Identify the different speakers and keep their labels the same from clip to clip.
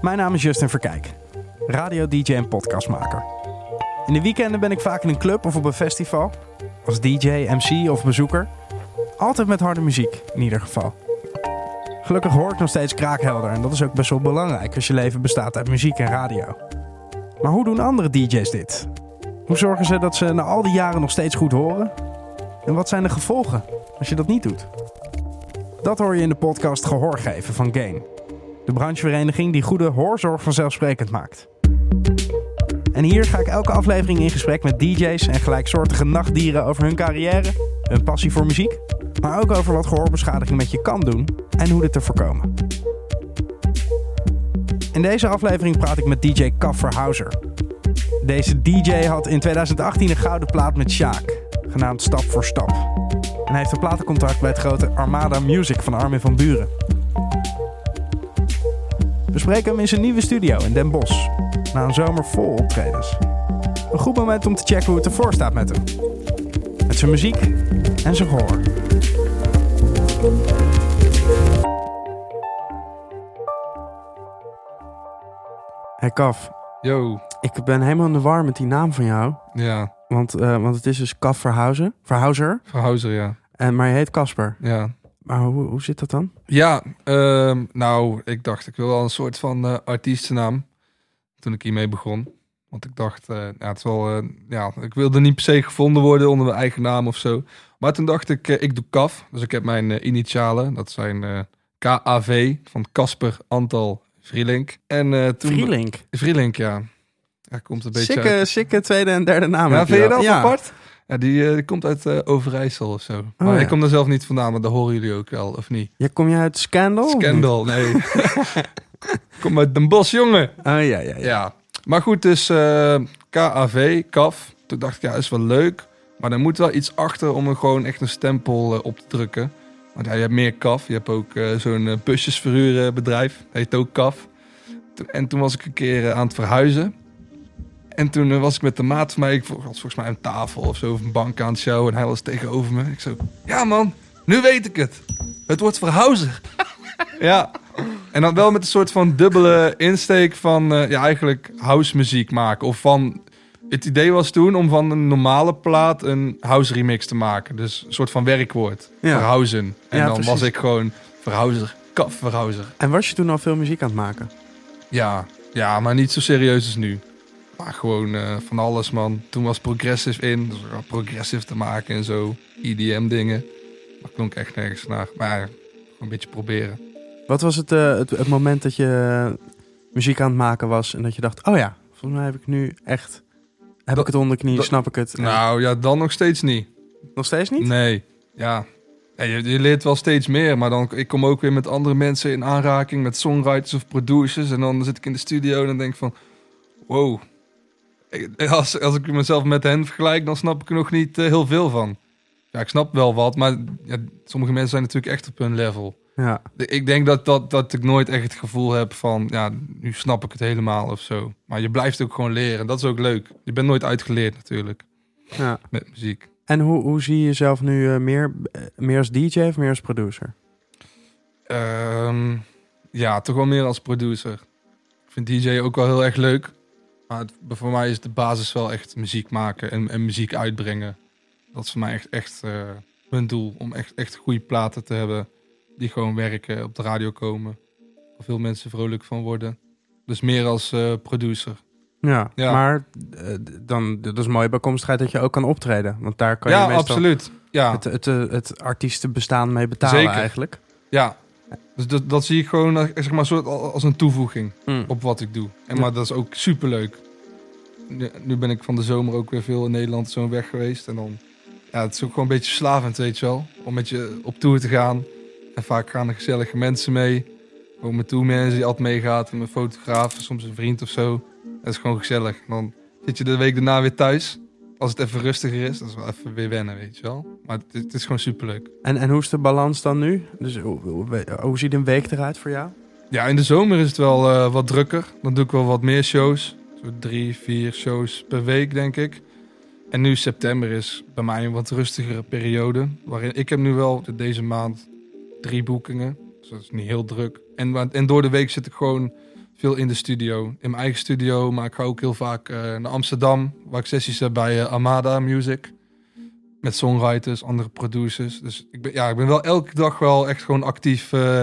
Speaker 1: Mijn naam is Justin Verkijk, radio-dj en podcastmaker. In de weekenden ben ik vaak in een club of op een festival, als DJ, MC of bezoeker. Altijd met harde muziek, in ieder geval. Gelukkig hoor ik nog steeds kraakhelder en dat is ook best wel belangrijk als je leven bestaat uit muziek en radio. Maar hoe doen andere DJ's dit? Hoe zorgen ze dat ze na al die jaren nog steeds goed horen? En wat zijn de gevolgen als je dat niet doet? Dat hoor je in de podcast Gehoor geven van Gain. De branchevereniging die goede hoorzorg vanzelfsprekend maakt. En hier ga ik elke aflevering in gesprek met DJ's en gelijksoortige nachtdieren over hun carrière, hun passie voor muziek, maar ook over wat gehoorbeschadiging met je kan doen en hoe dit te voorkomen. In deze aflevering praat ik met DJ Kaf Verhouser. Deze DJ had in 2018 een gouden plaat met Sjaak, genaamd Stap voor Stap. En hij heeft een platencontract bij het grote Armada Music van Armin van Buren. Spreken hem in zijn nieuwe studio in Den Bosch, na een zomer vol optredens. Een goed moment om te checken hoe het ervoor staat met hem. Met zijn muziek en zijn gehoor. Hey Kaf,
Speaker 2: Yo,
Speaker 1: ik ben helemaal in de war met die naam van jou.
Speaker 2: ja,
Speaker 1: Want, eh, want het is dus Kaf Verhouzen, Verhouser.
Speaker 2: Ja.
Speaker 1: En, maar je heet Casper.
Speaker 2: Ja,
Speaker 1: Maar hoe, hoe zit dat dan?
Speaker 2: ja ehm, nou, ik dacht, ik wil wel een soort van eh, artiestennaam toen ik hiermee begon. Want ik dacht, eh, ja, het is wel, eh, ja, ik wilde niet per se gevonden worden onder mijn eigen naam of zo. Maar toen dacht ik, ik doe KAF. Dus ik heb mijn initialen, dat zijn KAV van Casper Antal Vrielink. En toen...
Speaker 1: Vrielink.
Speaker 2: Vrielink, ja. Ja, komt een beetje
Speaker 1: Sikke,
Speaker 2: uit...
Speaker 1: sikke tweede en derde naam.
Speaker 2: Ja, vind je dat
Speaker 1: ja.
Speaker 2: apart? Ja, die, eh, die komt uit eh, Overijssel of zo. maar
Speaker 1: ja.
Speaker 2: ik kom er zelf niet vandaan, maar dat horen jullie ook wel, of niet?
Speaker 1: Ja, kom je uit Scandal?
Speaker 2: Scandal, nee. kom uit Den Bosch, jongen.
Speaker 1: Oh ja, ja, ja.
Speaker 2: Ja. Maar goed, dus eh, KAV, KAF. Toen dacht ik, ja, is wel leuk. Maar er moet wel iets achter om er gewoon echt een stempel op te drukken. Want ja, je hebt meer KAF. Je hebt ook zo'n uh, busjesverhuurbedrijf. Dat heet ook KAF. En toen was ik een keer aan het verhuizen. En toen eh, was ik met de maat van mij, ik was volgens mij aan tafel of zo, of een bank aan het show. En hij was tegenover me. Ik zo, ja man, nu weet ik het. Het wordt verhuizer. ja. En dan wel met een soort van dubbele insteek van, eh, ja, eigenlijk house muziek maken. Of van, het idee was toen om van een normale plaat een house remix te maken. Dus een soort van werkwoord.
Speaker 1: Ja.
Speaker 2: En
Speaker 1: Ja,
Speaker 2: dan
Speaker 1: precies.
Speaker 2: was ik gewoon verhuizer, kaf.
Speaker 1: En was je toen al veel muziek aan het maken?
Speaker 2: Ja, ja, maar niet zo serieus als nu. Maar gewoon eh, van alles, man. Toen was progressive in, dus progressive te maken en zo. EDM dingen. Maar klonk echt nergens naar. Maar ja, een beetje proberen.
Speaker 1: Wat was het, eh, het, het moment dat je eh, muziek aan het maken was en dat je dacht, oh ja, volgens mij heb ik nu echt, heb
Speaker 2: Dat-
Speaker 1: ik het onder de knie,
Speaker 2: dat-
Speaker 1: snap ik het.
Speaker 2: Nou ja, dan nog steeds niet.
Speaker 1: nog steeds niet?
Speaker 2: Nee, ja. Ja, je, je leert wel steeds meer, maar dan, ik kom ook weer met andere mensen in aanraking, met songwriters of producers. En dan zit ik in de studio en dan denk ik van, wow. Ik- Als, als ik mezelf met hen vergelijk, dan snap ik er nog niet eh, heel veel van. Ja, ik snap wel wat, maar ja, sommige mensen zijn natuurlijk echt op hun level.
Speaker 1: Ja.
Speaker 2: Ik denk dat, dat, dat ik nooit echt het gevoel heb van, ja, nu snap ik het helemaal of zo. Maar je blijft ook gewoon leren, dat is ook leuk. Je bent nooit uitgeleerd natuurlijk,
Speaker 1: ja.
Speaker 2: met muziek.
Speaker 1: En hoe, hoe zie je jezelf nu eh, meer, eh, meer als DJ of meer als producer?
Speaker 2: Ehm, ja, toch wel meer als producer. Ik vind DJ ook wel heel erg leuk. Maar het- voor mij is de basis wel echt muziek maken en, en muziek uitbrengen. Dat is voor mij echt, echt eh, mijn doel. Om echt, echt goede platen te hebben die gewoon werken, op de radio komen. Waar veel mensen vrolijk van worden. Dus meer als eh, producer.
Speaker 1: Ja,
Speaker 2: Ja.
Speaker 1: maar eh, dan, dat is mooie bijkomstigheid dat je ook kan optreden. Want daar kan je meestal
Speaker 2: absoluut. Ja,
Speaker 1: het, het, eh, het artiestenbestaan mee betalen
Speaker 2: Zeker.
Speaker 1: eigenlijk.
Speaker 2: ja. Dus dat, dat zie ik gewoon eh, zeg maar, soort als een toevoeging.
Speaker 1: Mm.
Speaker 2: op wat ik doe. En
Speaker 1: Ja.
Speaker 2: maar dat is ook super leuk. Nu, nu ben ik van de zomer ook weer veel in Nederland zo weg geweest. En dan, ja, het is ook gewoon een beetje verslavend, weet je wel. Om met je op tour te gaan. En vaak gaan er gezellige mensen mee. Gewoon mijn tourmanager die altijd meegaat. En mijn fotograaf, soms een vriend of zo. Dat is gewoon gezellig. En dan zit je de week daarna weer thuis. Als het even rustiger is, dat is wel even weer wennen, weet je wel. Maar het, het is gewoon super leuk.
Speaker 1: En, en hoe is de balans dan nu? Dus hoe, hoe, hoe ziet een week eruit voor jou?
Speaker 2: Ja, in de zomer is het wel eh, wat drukker. Dan doe ik wel wat meer shows. Zo drie, vier shows per week, denk ik. En nu september is bij mij een wat rustigere periode. Waarin ik heb nu wel deze maand drie boekingen. Dus dat is niet heel druk. En, en door de week zit ik gewoon veel in de studio. In mijn eigen studio, maar ik ga ook heel vaak eh, naar Amsterdam, waar ik sessies heb bij eh, Amada Music. Met songwriters, andere producers. Dus ik ben, ja, ik ben wel elke dag wel echt gewoon actief eh,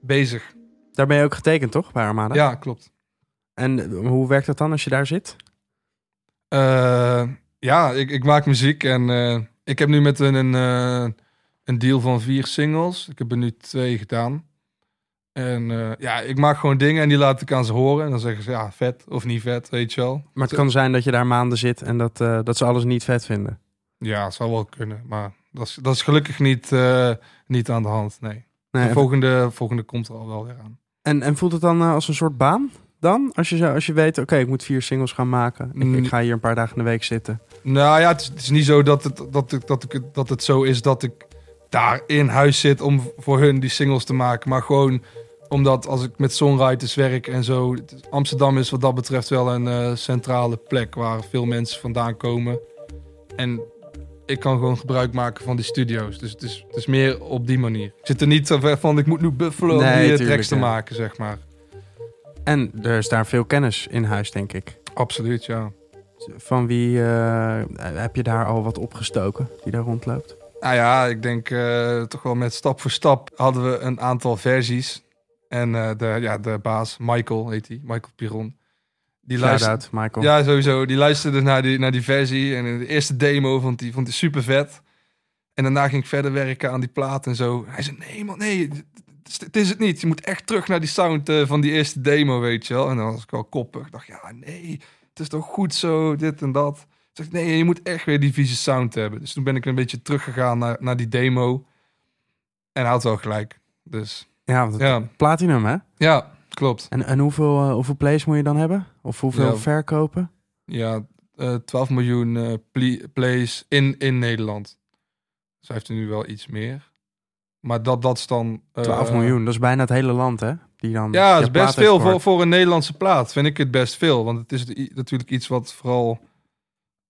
Speaker 2: bezig.
Speaker 1: Daar ben je ook getekend, toch? Bij Armada?
Speaker 2: Ja, klopt.
Speaker 1: En hoe werkt dat dan als je daar zit?
Speaker 2: Ja, ik, ik maak muziek en ik heb nu met een, een, een deal van vier singles. Ik heb er nu twee gedaan. En eh, ja, ik maak gewoon dingen en die laat ik aan ze horen. En dan zeggen ze, ja, vet of niet vet, weet je wel.
Speaker 1: Maar het kan zijn dat je daar maanden zit en dat, eh, dat ze alles niet vet vinden.
Speaker 2: Ja, het zou wel kunnen. Maar dat is, dat is gelukkig niet, eh, niet aan de hand, nee.
Speaker 1: Nee,
Speaker 2: de volgende, volgende komt er al wel weer aan.
Speaker 1: en, en voelt het dan als een soort baan dan? Als je, als je weet, oké, ik moet vier singles gaan maken. Ik,
Speaker 2: Mm.
Speaker 1: ik ga hier een paar dagen in de week zitten.
Speaker 2: Nou ja, het is, het is niet zo dat het, dat, ik, dat, ik, dat het zo is dat ik daar in huis zit om voor hun die singles te maken. Maar gewoon omdat als ik met songwriters werk en zo. Amsterdam is wat dat betreft wel een eh, centrale plek waar veel mensen vandaan komen. En ik kan gewoon gebruik maken van die studio's. Dus het is, het is meer op die manier. Ik zit er niet zo ver van, ik moet nu Buffalo om die
Speaker 1: tuurlijk,
Speaker 2: tracks te
Speaker 1: ja.
Speaker 2: maken, zeg maar.
Speaker 1: En er is daar veel kennis in huis, denk ik.
Speaker 2: Absoluut, ja.
Speaker 1: Van wie eh, heb je daar al wat opgestoken die daar rondloopt?
Speaker 2: Nou ja, ik denk eh, toch wel met stap voor stap hadden we een aantal versies. En eh, de, ja, de baas, Michael heet hij, Michael Piron. Die luisterde,
Speaker 1: Michael.
Speaker 2: ja, sowieso. Die luisterde naar die, naar die versie. En in de eerste demo vond hij vond hij super vet. En daarna ging ik verder werken aan die plaat en zo. Hij zei, nee man, nee, het is- het is het niet. Je moet echt terug naar die sound eh, van die eerste demo, weet je wel. En dan was ik wel koppig. Ik dacht, ja, nee, het is toch goed zo, dit en dat. Nee, je moet echt weer die vieze sound hebben. Dus toen ben ik een beetje teruggegaan naar, naar die demo. En hij had wel gelijk. Dus
Speaker 1: Ja, want het-
Speaker 2: ja,
Speaker 1: platinum, hè?
Speaker 2: ja klopt.
Speaker 1: En, en hoeveel, eh, hoeveel plays moet je dan hebben? Of hoeveel
Speaker 2: Ja.
Speaker 1: verkopen?
Speaker 2: Ja, eh 12 miljoen eh, plays in, in Nederland. Dus hij heeft er nu wel iets meer. Maar dat, dat is dan... eh,
Speaker 1: 12 miljoen, dat is bijna het hele land, hè? Die dan
Speaker 2: Ja, dat is best veel voor, voor een Nederlandse plaat. Vind ik het best veel. Want het is natuurlijk iets wat vooral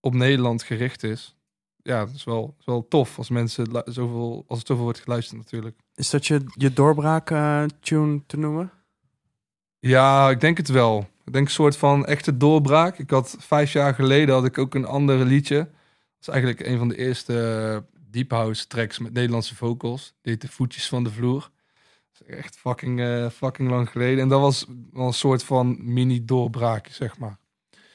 Speaker 2: op Nederland gericht is. Ja, dat is wel, is wel tof als mensen zoveel, als het zoveel wordt geluisterd natuurlijk.
Speaker 1: Is dat je, je doorbraak-tune te noemen?
Speaker 2: Ja, ik denk het wel. Ik denk een soort van echte doorbraak. Ik had vijf jaar geleden had ik ook een ander liedje. Dat is eigenlijk een van de eerste eh, deep house tracks met Nederlandse vocals. Die heet de voetjes van de vloer. Dat is echt fucking, eh, fucking lang geleden. En dat was wel een soort van mini doorbraak, zeg maar.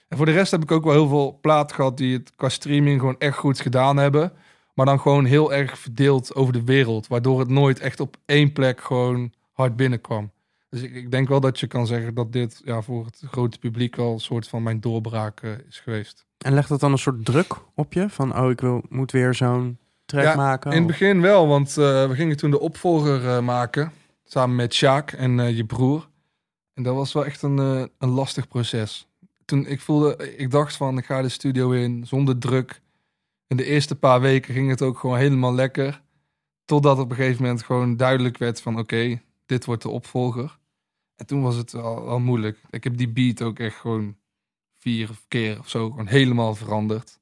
Speaker 2: En voor de rest heb ik ook wel heel veel platen gehad die het qua streaming gewoon echt goed gedaan hebben. Maar dan gewoon heel erg verdeeld over de wereld. Waardoor het nooit echt op één plek gewoon hard binnenkwam. Dus ik, ik denk wel dat je kan zeggen dat dit ja, voor het grote publiek wel een soort van mijn doorbraak eh, is geweest.
Speaker 1: En legt dat dan een soort druk op je? Van, oh, ik wil, moet weer zo'n track
Speaker 2: Ja,
Speaker 1: maken?
Speaker 2: In het
Speaker 1: Of-
Speaker 2: begin wel, want eh, we gingen toen de opvolger eh, maken. Samen met Sjaak en je broer. En dat was wel echt een, een lastig proces. Toen ik voelde, ik dacht van, ik ga de studio in zonder druk. In de eerste paar weken ging het ook gewoon helemaal lekker. Totdat op een gegeven moment gewoon duidelijk werd van, oké, dit wordt de opvolger. En toen was het al, al moeilijk. Ik heb die beat ook echt gewoon vier keer of zo gewoon helemaal veranderd.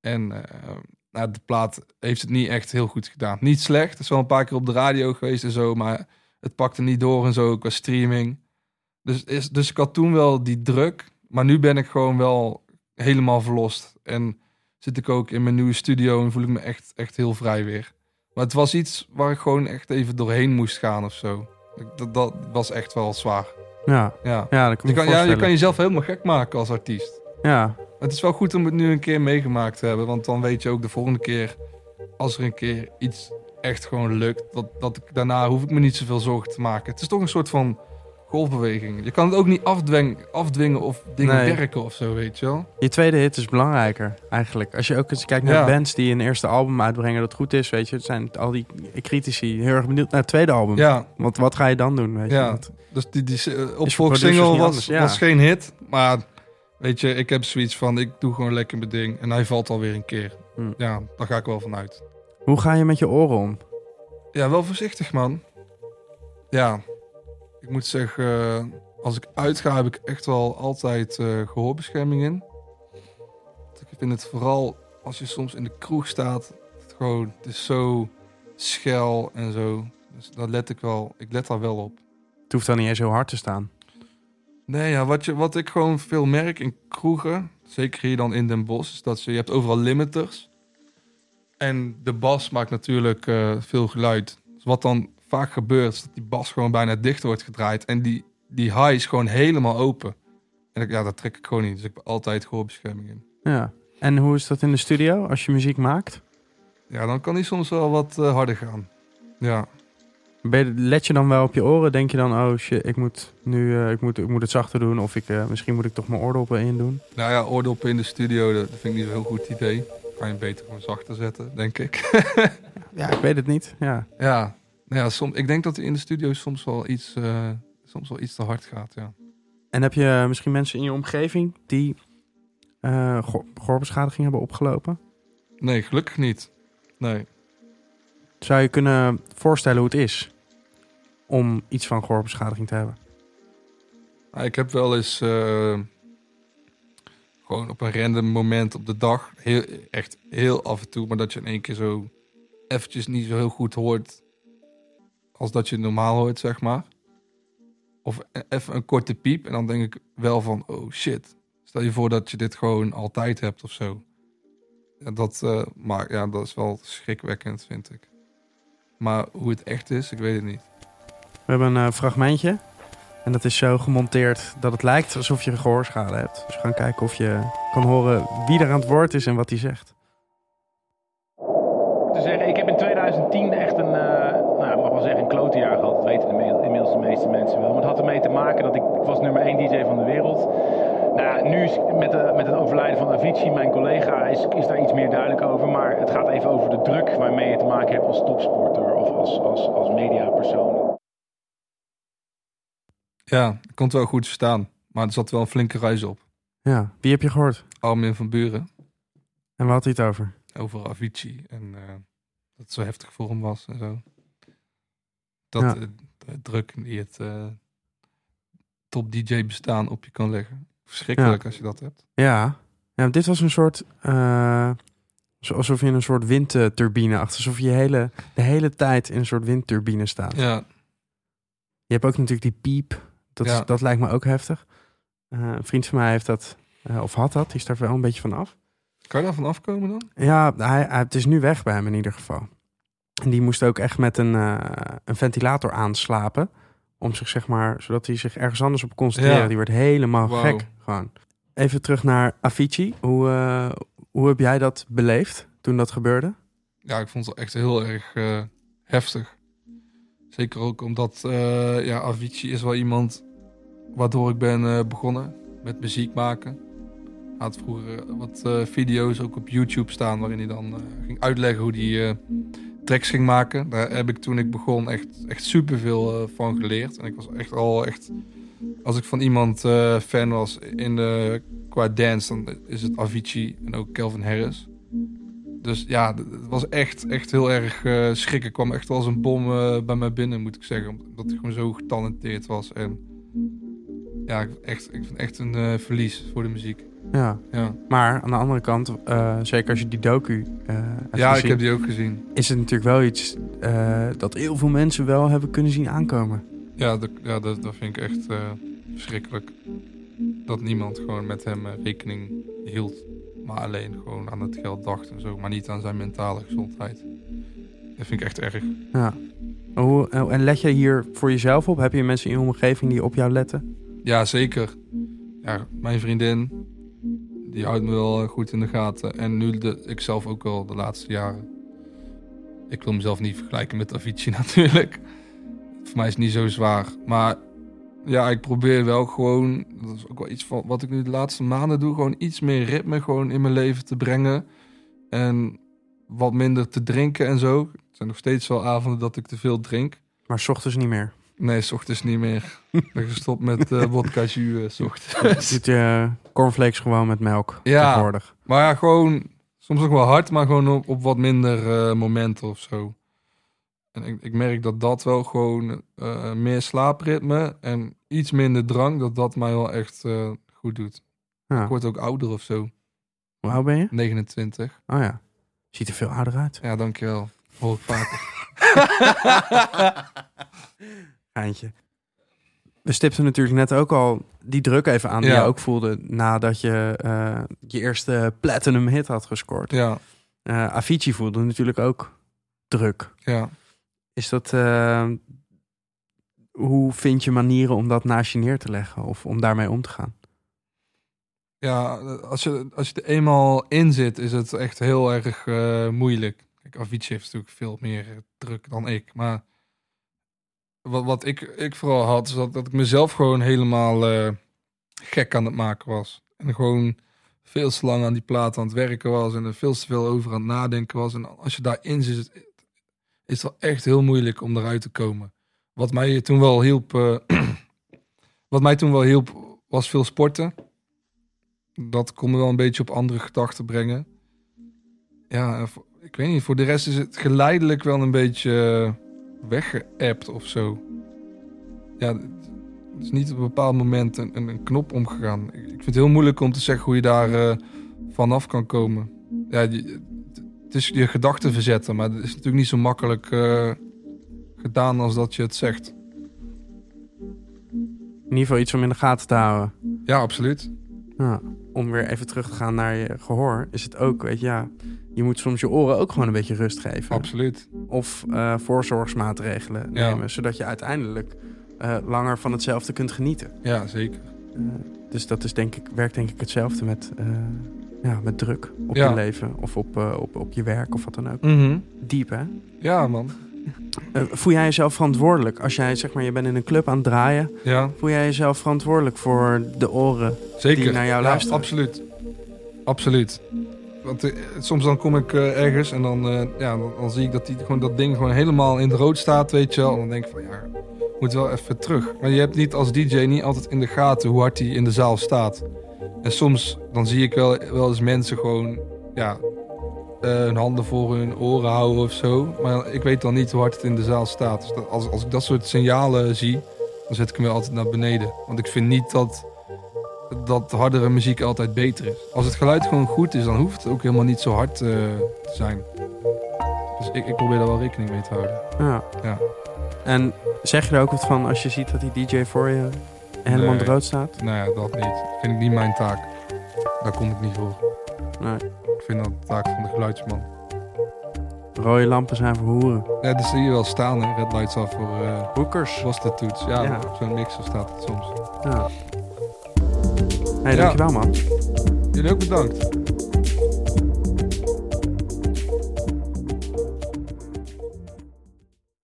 Speaker 2: En eh, nou, de plaat heeft het niet echt heel goed gedaan. Niet slecht, het is wel een paar keer op de radio geweest en zo, maar het pakte niet door en zo qua streaming. Dus, is, dus ik had toen wel die druk, maar nu ben ik gewoon wel helemaal verlost. En zit ik ook in mijn nieuwe studio en voel ik me echt, echt heel vrij weer. Maar het was iets waar ik gewoon echt even doorheen moest gaan of zo. Dat, dat was echt wel zwaar.
Speaker 1: Ja,
Speaker 2: Ja.
Speaker 1: ja, dat kan
Speaker 2: Je kan, ja, je kan jezelf helemaal gek maken als artiest.
Speaker 1: Ja,
Speaker 2: Het is wel goed om het nu een keer meegemaakt te hebben. Want dan weet je ook de volgende keer, als er een keer iets echt gewoon lukt, dat, dat ik, daarna hoef ik me niet zoveel zorgen te maken. Het is toch een soort van golfbeweging. Je kan het ook niet afdwingen, afdwingen of dingen
Speaker 1: Nee.
Speaker 2: werken of zo, weet je wel.
Speaker 1: je tweede hit is belangrijker eigenlijk. Als je ook eens kijkt naar
Speaker 2: Ja.
Speaker 1: bands die een eerste album uitbrengen dat goed is, weet je. Het zijn al die critici heel erg benieuwd naar het tweede album.
Speaker 2: Ja,
Speaker 1: Want wat ga je dan doen, weet
Speaker 2: Ja.
Speaker 1: je. Dat-
Speaker 2: dus die, die opvolgsingle
Speaker 1: niet
Speaker 2: was,
Speaker 1: ja.
Speaker 2: was geen hit. Maar weet je, ik heb zoiets van, ik doe gewoon lekker mijn ding. En hij valt alweer een keer.
Speaker 1: Hm.
Speaker 2: Ja, daar ga ik wel van uit.
Speaker 1: Hoe ga je met je oren om?
Speaker 2: Ja, wel voorzichtig, man. Ja, ik moet zeggen, als ik uitga heb ik echt wel altijd eh, gehoorbescherming in. Ik vind het vooral als je soms in de kroeg staat, het gewoon, het is zo schel en zo. Dus daar let ik wel, ik let daar wel op.
Speaker 1: Het hoeft dan niet eens heel hard te staan.
Speaker 2: Nee, ja, wat, je, wat ik gewoon veel merk in kroegen, zeker hier dan in Den Bosch, is dat je, je hebt overal limiters. En de bas maakt natuurlijk eh, veel geluid. Dus wat dan vaak gebeurt, is dat die bas gewoon bijna dicht wordt gedraaid. En die, die high is gewoon helemaal open. En ik, ja, dat trek ik gewoon niet. Dus ik heb altijd gehoorbescherming in.
Speaker 1: Ja. En hoe is dat in de studio als je muziek maakt?
Speaker 2: Ja, dan kan die soms wel wat eh, harder gaan. Ja.
Speaker 1: Je- let je dan wel op je oren? Denk je dan, oh shit, ik moet nu eh, ik moet, ik moet het zachter doen. Of ik, eh, misschien moet ik toch mijn oordoppen in doen.
Speaker 2: Nou ja, oordoppen in de studio, dat vind ik niet zo'n heel goed idee. Kan je beter gewoon zachter zetten, denk ik.
Speaker 1: Ja, ik weet het niet. Ja.
Speaker 2: Ja, nou ja soms, ik denk dat in de studio soms wel iets, eh, soms wel iets te hard gaat. Ja.
Speaker 1: En heb je misschien mensen in je omgeving die gehoor- gehoorbeschadiging hebben opgelopen?
Speaker 2: Nee, gelukkig niet. Nee.
Speaker 1: Zou je kunnen voorstellen hoe het is om iets van gehoorbeschadiging te hebben?
Speaker 2: Nou, ik heb wel eens eh, gewoon op een random moment op de dag, heel, echt heel af en toe, maar dat je in één keer zo eventjes niet zo heel goed hoort als dat je normaal hoort, zeg maar. Of e- even een korte piep en dan denk ik wel van, oh shit. Stel je voor dat je dit gewoon altijd hebt of zo. Ja, dat, eh, maar ja, dat is wel schrikwekkend, vind ik. Maar hoe het echt is, ik weet het niet.
Speaker 1: We hebben een eh, fragmentje. En dat is zo gemonteerd dat het lijkt alsof je gehoorschade hebt. Dus we gaan kijken of je kan horen wie er aan het woord is en wat hij zegt.
Speaker 3: te zeggen, ik heb in 2010 echt een, eh, nou, ik mag wel zeggen, een klote jaar gehad. Dat weten inmiddels de meeste mensen wel. Maar het had ermee te maken dat ik, ik was nummer 1 DJ van de wereld. Nou, ja, nu is met, de, met het overlijden van Avicii, mijn collega, is, is daar iets meer duidelijk over. Maar het gaat even over de druk waarmee je te maken hebt als topsporter of als, als, als mediapersoon.
Speaker 2: Ja, ik kon het wel goed verstaan. Maar er zat wel een flinke ruis op.
Speaker 1: Ja, wie heb je gehoord?
Speaker 2: Armin van Buren
Speaker 1: En waar had hij het over?
Speaker 2: over Avicii. En eh, dat het zo heftig voor hem was en zo. Dat
Speaker 1: Ja.
Speaker 2: de druk die het eh, top DJ bestaan op je kan leggen. Verschrikkelijk als je dat hebt.
Speaker 1: Ja, ja dit was een soort... eh, alsof je in een soort windturbine achter... Alsof je hele, de hele tijd in een soort windturbine staat.
Speaker 2: Ja,
Speaker 1: Je hebt ook natuurlijk die piep. Dat, is,
Speaker 2: Ja.
Speaker 1: dat lijkt me ook heftig. Eh, een vriend van mij heeft dat, of had dat. Die is daar wel een beetje van af.
Speaker 2: kan je daar van afkomen dan?
Speaker 1: Ja, hij, hij- het is nu weg bij hem in ieder geval. En die moest ook echt met een, eh, een ventilator aanslapen. Om zich, zeg maar, zodat hij zich ergens anders op kon concentreren.
Speaker 2: Ja.
Speaker 1: Die werd helemaal gek. Gewoon. Even terug naar Avicii. Hoe, eh, hoe heb jij dat beleefd toen dat gebeurde?
Speaker 2: Ja, ik vond het echt heel erg eh, heftig. Zeker ook omdat ja, Avicii is wel iemand waardoor ik ben begonnen met muziek maken. Hij had vroeger wat video's ook op YouTube staan waarin hij dan ging uitleggen hoe hij eh, tracks ging maken. Daar heb ik toen ik begon echt, echt superveel eh, van geleerd. En ik was echt al echt... Als ik van iemand eh, fan was in de, qua dance, dan is het Avicii en ook Calvin Harris. Dus ja, het was echt, echt heel erg eh schrikken. Het kwam echt als een bom bij mij binnen, moet ik zeggen. Omdat hij gewoon zo getalenteerd was. En ja, ik, echt, ik vind echt een eh, verlies voor de muziek.
Speaker 1: Ja,
Speaker 2: Ja,
Speaker 1: maar aan de andere kant, eh, zeker als je die docu hebt
Speaker 2: ja ik
Speaker 1: gezien,
Speaker 2: heb die ook gezien.
Speaker 1: is het natuurlijk wel iets dat heel veel mensen wel hebben kunnen zien aankomen.
Speaker 2: Ja, dat, ja dat, dat vind ik echt verschrikkelijk. Dat niemand gewoon met hem rekening hield. Maar alleen gewoon aan het geld dacht en zo. Maar niet aan zijn mentale gezondheid. Dat vind ik echt erg.
Speaker 1: Ja. Hoe, en let je hier voor jezelf op? Heb je mensen in je omgeving die op jou letten?
Speaker 2: Ja, zeker. Ja, mijn vriendin, die houdt me wel goed in de gaten. En nu de, ik zelf ook wel de laatste jaren. Ik wil mezelf niet vergelijken met Avicii natuurlijk. Voor mij is het niet zo zwaar. Maar ja, ik probeer wel gewoon, dat is ook wel iets van wat ik nu de laatste maanden doe, gewoon iets meer ritme gewoon in mijn leven te brengen. En wat minder te drinken en zo. Het zijn nog steeds wel avonden dat ik te veel drink.
Speaker 1: Maar 's ochtends niet meer.
Speaker 2: Nee, s ochtends niet meer. Ik ben gestopt met eh jus, eh, s ochtends.
Speaker 1: Doet je cornflakes gewoon met melk
Speaker 2: Ja.
Speaker 1: tegenwoordig.
Speaker 2: Maar ja, gewoon soms ook wel hard, maar gewoon op, op wat minder eh, momenten of zo. En ik, ik merk dat dat wel gewoon eh, meer slaapritme en iets minder drank, dat dat mij wel echt eh, goed doet.
Speaker 1: Ja.
Speaker 2: Ik word ook ouder of zo,
Speaker 1: Hoe oud ben je?
Speaker 2: 29.
Speaker 1: Oh ja. Ziet er veel ouder uit.
Speaker 2: Ja, dankjewel. Hoor ik vaker.
Speaker 1: Geintje. We stipten natuurlijk net ook al die druk even aan die
Speaker 2: Ja.
Speaker 1: je ook voelde nadat je eh, je eerste platinum hit had gescoord.
Speaker 2: Ja,
Speaker 1: Eh Avicii voelde natuurlijk ook druk.
Speaker 2: ja.
Speaker 1: Is dat... eh, hoe vind je manieren om dat naast je neer te leggen of om daarmee om te gaan?
Speaker 2: Ja, als je, als je er eenmaal in zit, is het echt heel erg moeilijk. Kijk, Avicii heeft natuurlijk veel meer druk dan ik. Maar wat, wat ik, ik vooral had, is dat, dat ik mezelf gewoon helemaal eh, gek aan het maken was. En gewoon veel te lang aan die plaat aan het werken was. En er veel te veel over aan het nadenken was. En als je daarin zit, is het wel echt heel moeilijk om eruit te komen. Wat mij toen wel hielp, eh, wat mij toen wel hielp, was veel sporten dat kon me wel een beetje op andere gedachten brengen. Ja, ik weet niet. Voor de rest is het geleidelijk wel een beetje eh, weggeappt of zo. Ja, het is niet op een bepaald moment een, een, een knop omgegaan. Ik, ik vind het heel moeilijk om te zeggen hoe je daar eh, vanaf kan komen. Ja, je- het is je gedachten verzetten, maar het is natuurlijk niet zo makkelijk eh, gedaan als dat je het zegt.
Speaker 1: In ieder geval iets om in de gaten te houden.
Speaker 2: Ja, absoluut.
Speaker 1: Ja, om weer even terug te gaan naar je gehoor, is het ook, weet je, ja, je moet soms je oren ook gewoon een beetje rust geven.
Speaker 2: Absoluut.
Speaker 1: Of eh, voorzorgsmaatregelen
Speaker 2: Ja.
Speaker 1: nemen, zodat je uiteindelijk eh, langer van hetzelfde kunt genieten.
Speaker 2: Ja, zeker.
Speaker 1: Eh, dus dat is denk ik, werkt denk ik hetzelfde met, ja, met druk op
Speaker 2: Ja.
Speaker 1: je leven of op, op, op je werk of wat dan ook.
Speaker 2: Mhm.
Speaker 1: Diep, hè?
Speaker 2: Ja, man.
Speaker 1: Voel jij jezelf verantwoordelijk als jij, zeg maar, je bent in een club aan het draaien,
Speaker 2: Ja.
Speaker 1: voel jij jezelf verantwoordelijk voor de oren
Speaker 2: Zeker.
Speaker 1: die naar jou luisteren?
Speaker 2: absoluut. Absoluut. Want eh, soms dan kom ik eh, ergens en dan, eh, ja, dan, zie ik dat, die, gewoon, dat ding gewoon helemaal in het rood staat, weet je wel. En dan denk ik van, ja, moet wel even terug. Maar je hebt niet als DJ niet altijd in de gaten hoe hard die in de zaal staat. En soms dan zie ik wel, wel eens mensen gewoon, ja, hun handen voor hun oren houden of zo. Maar ik weet dan niet hoe hard het in de zaal staat. Dus als, als ik dat soort signalen zie, dan zet ik hem wel altijd naar beneden. Want ik vind niet dat dat hardere muziek altijd beter is. Als het geluid gewoon goed is, dan hoeft het ook helemaal niet zo hard eh, te zijn. Dus ik, ik probeer daar wel rekening mee te houden.
Speaker 1: Ja.
Speaker 2: Ja.
Speaker 1: En zeg je er ook wat van als je ziet dat die DJ voor je helemaal
Speaker 2: Nee.
Speaker 1: rood staat?
Speaker 2: Nou ja, dat niet. Dat vind ik niet mijn taak. Daar kom ik niet voor.
Speaker 1: Nee.
Speaker 2: Ik vind dat de taak van de geluidsman.
Speaker 1: Rode lampen zijn voor hoeren.
Speaker 2: Ja, dat zie je wel staan, hè. Red lights af voor eh
Speaker 1: Hoekers.
Speaker 2: toets. Ja,
Speaker 1: Ja.
Speaker 2: op zo'n mixer staat het soms.
Speaker 1: Ja. Hey, dankjewel man.
Speaker 2: Jullie ook bedankt.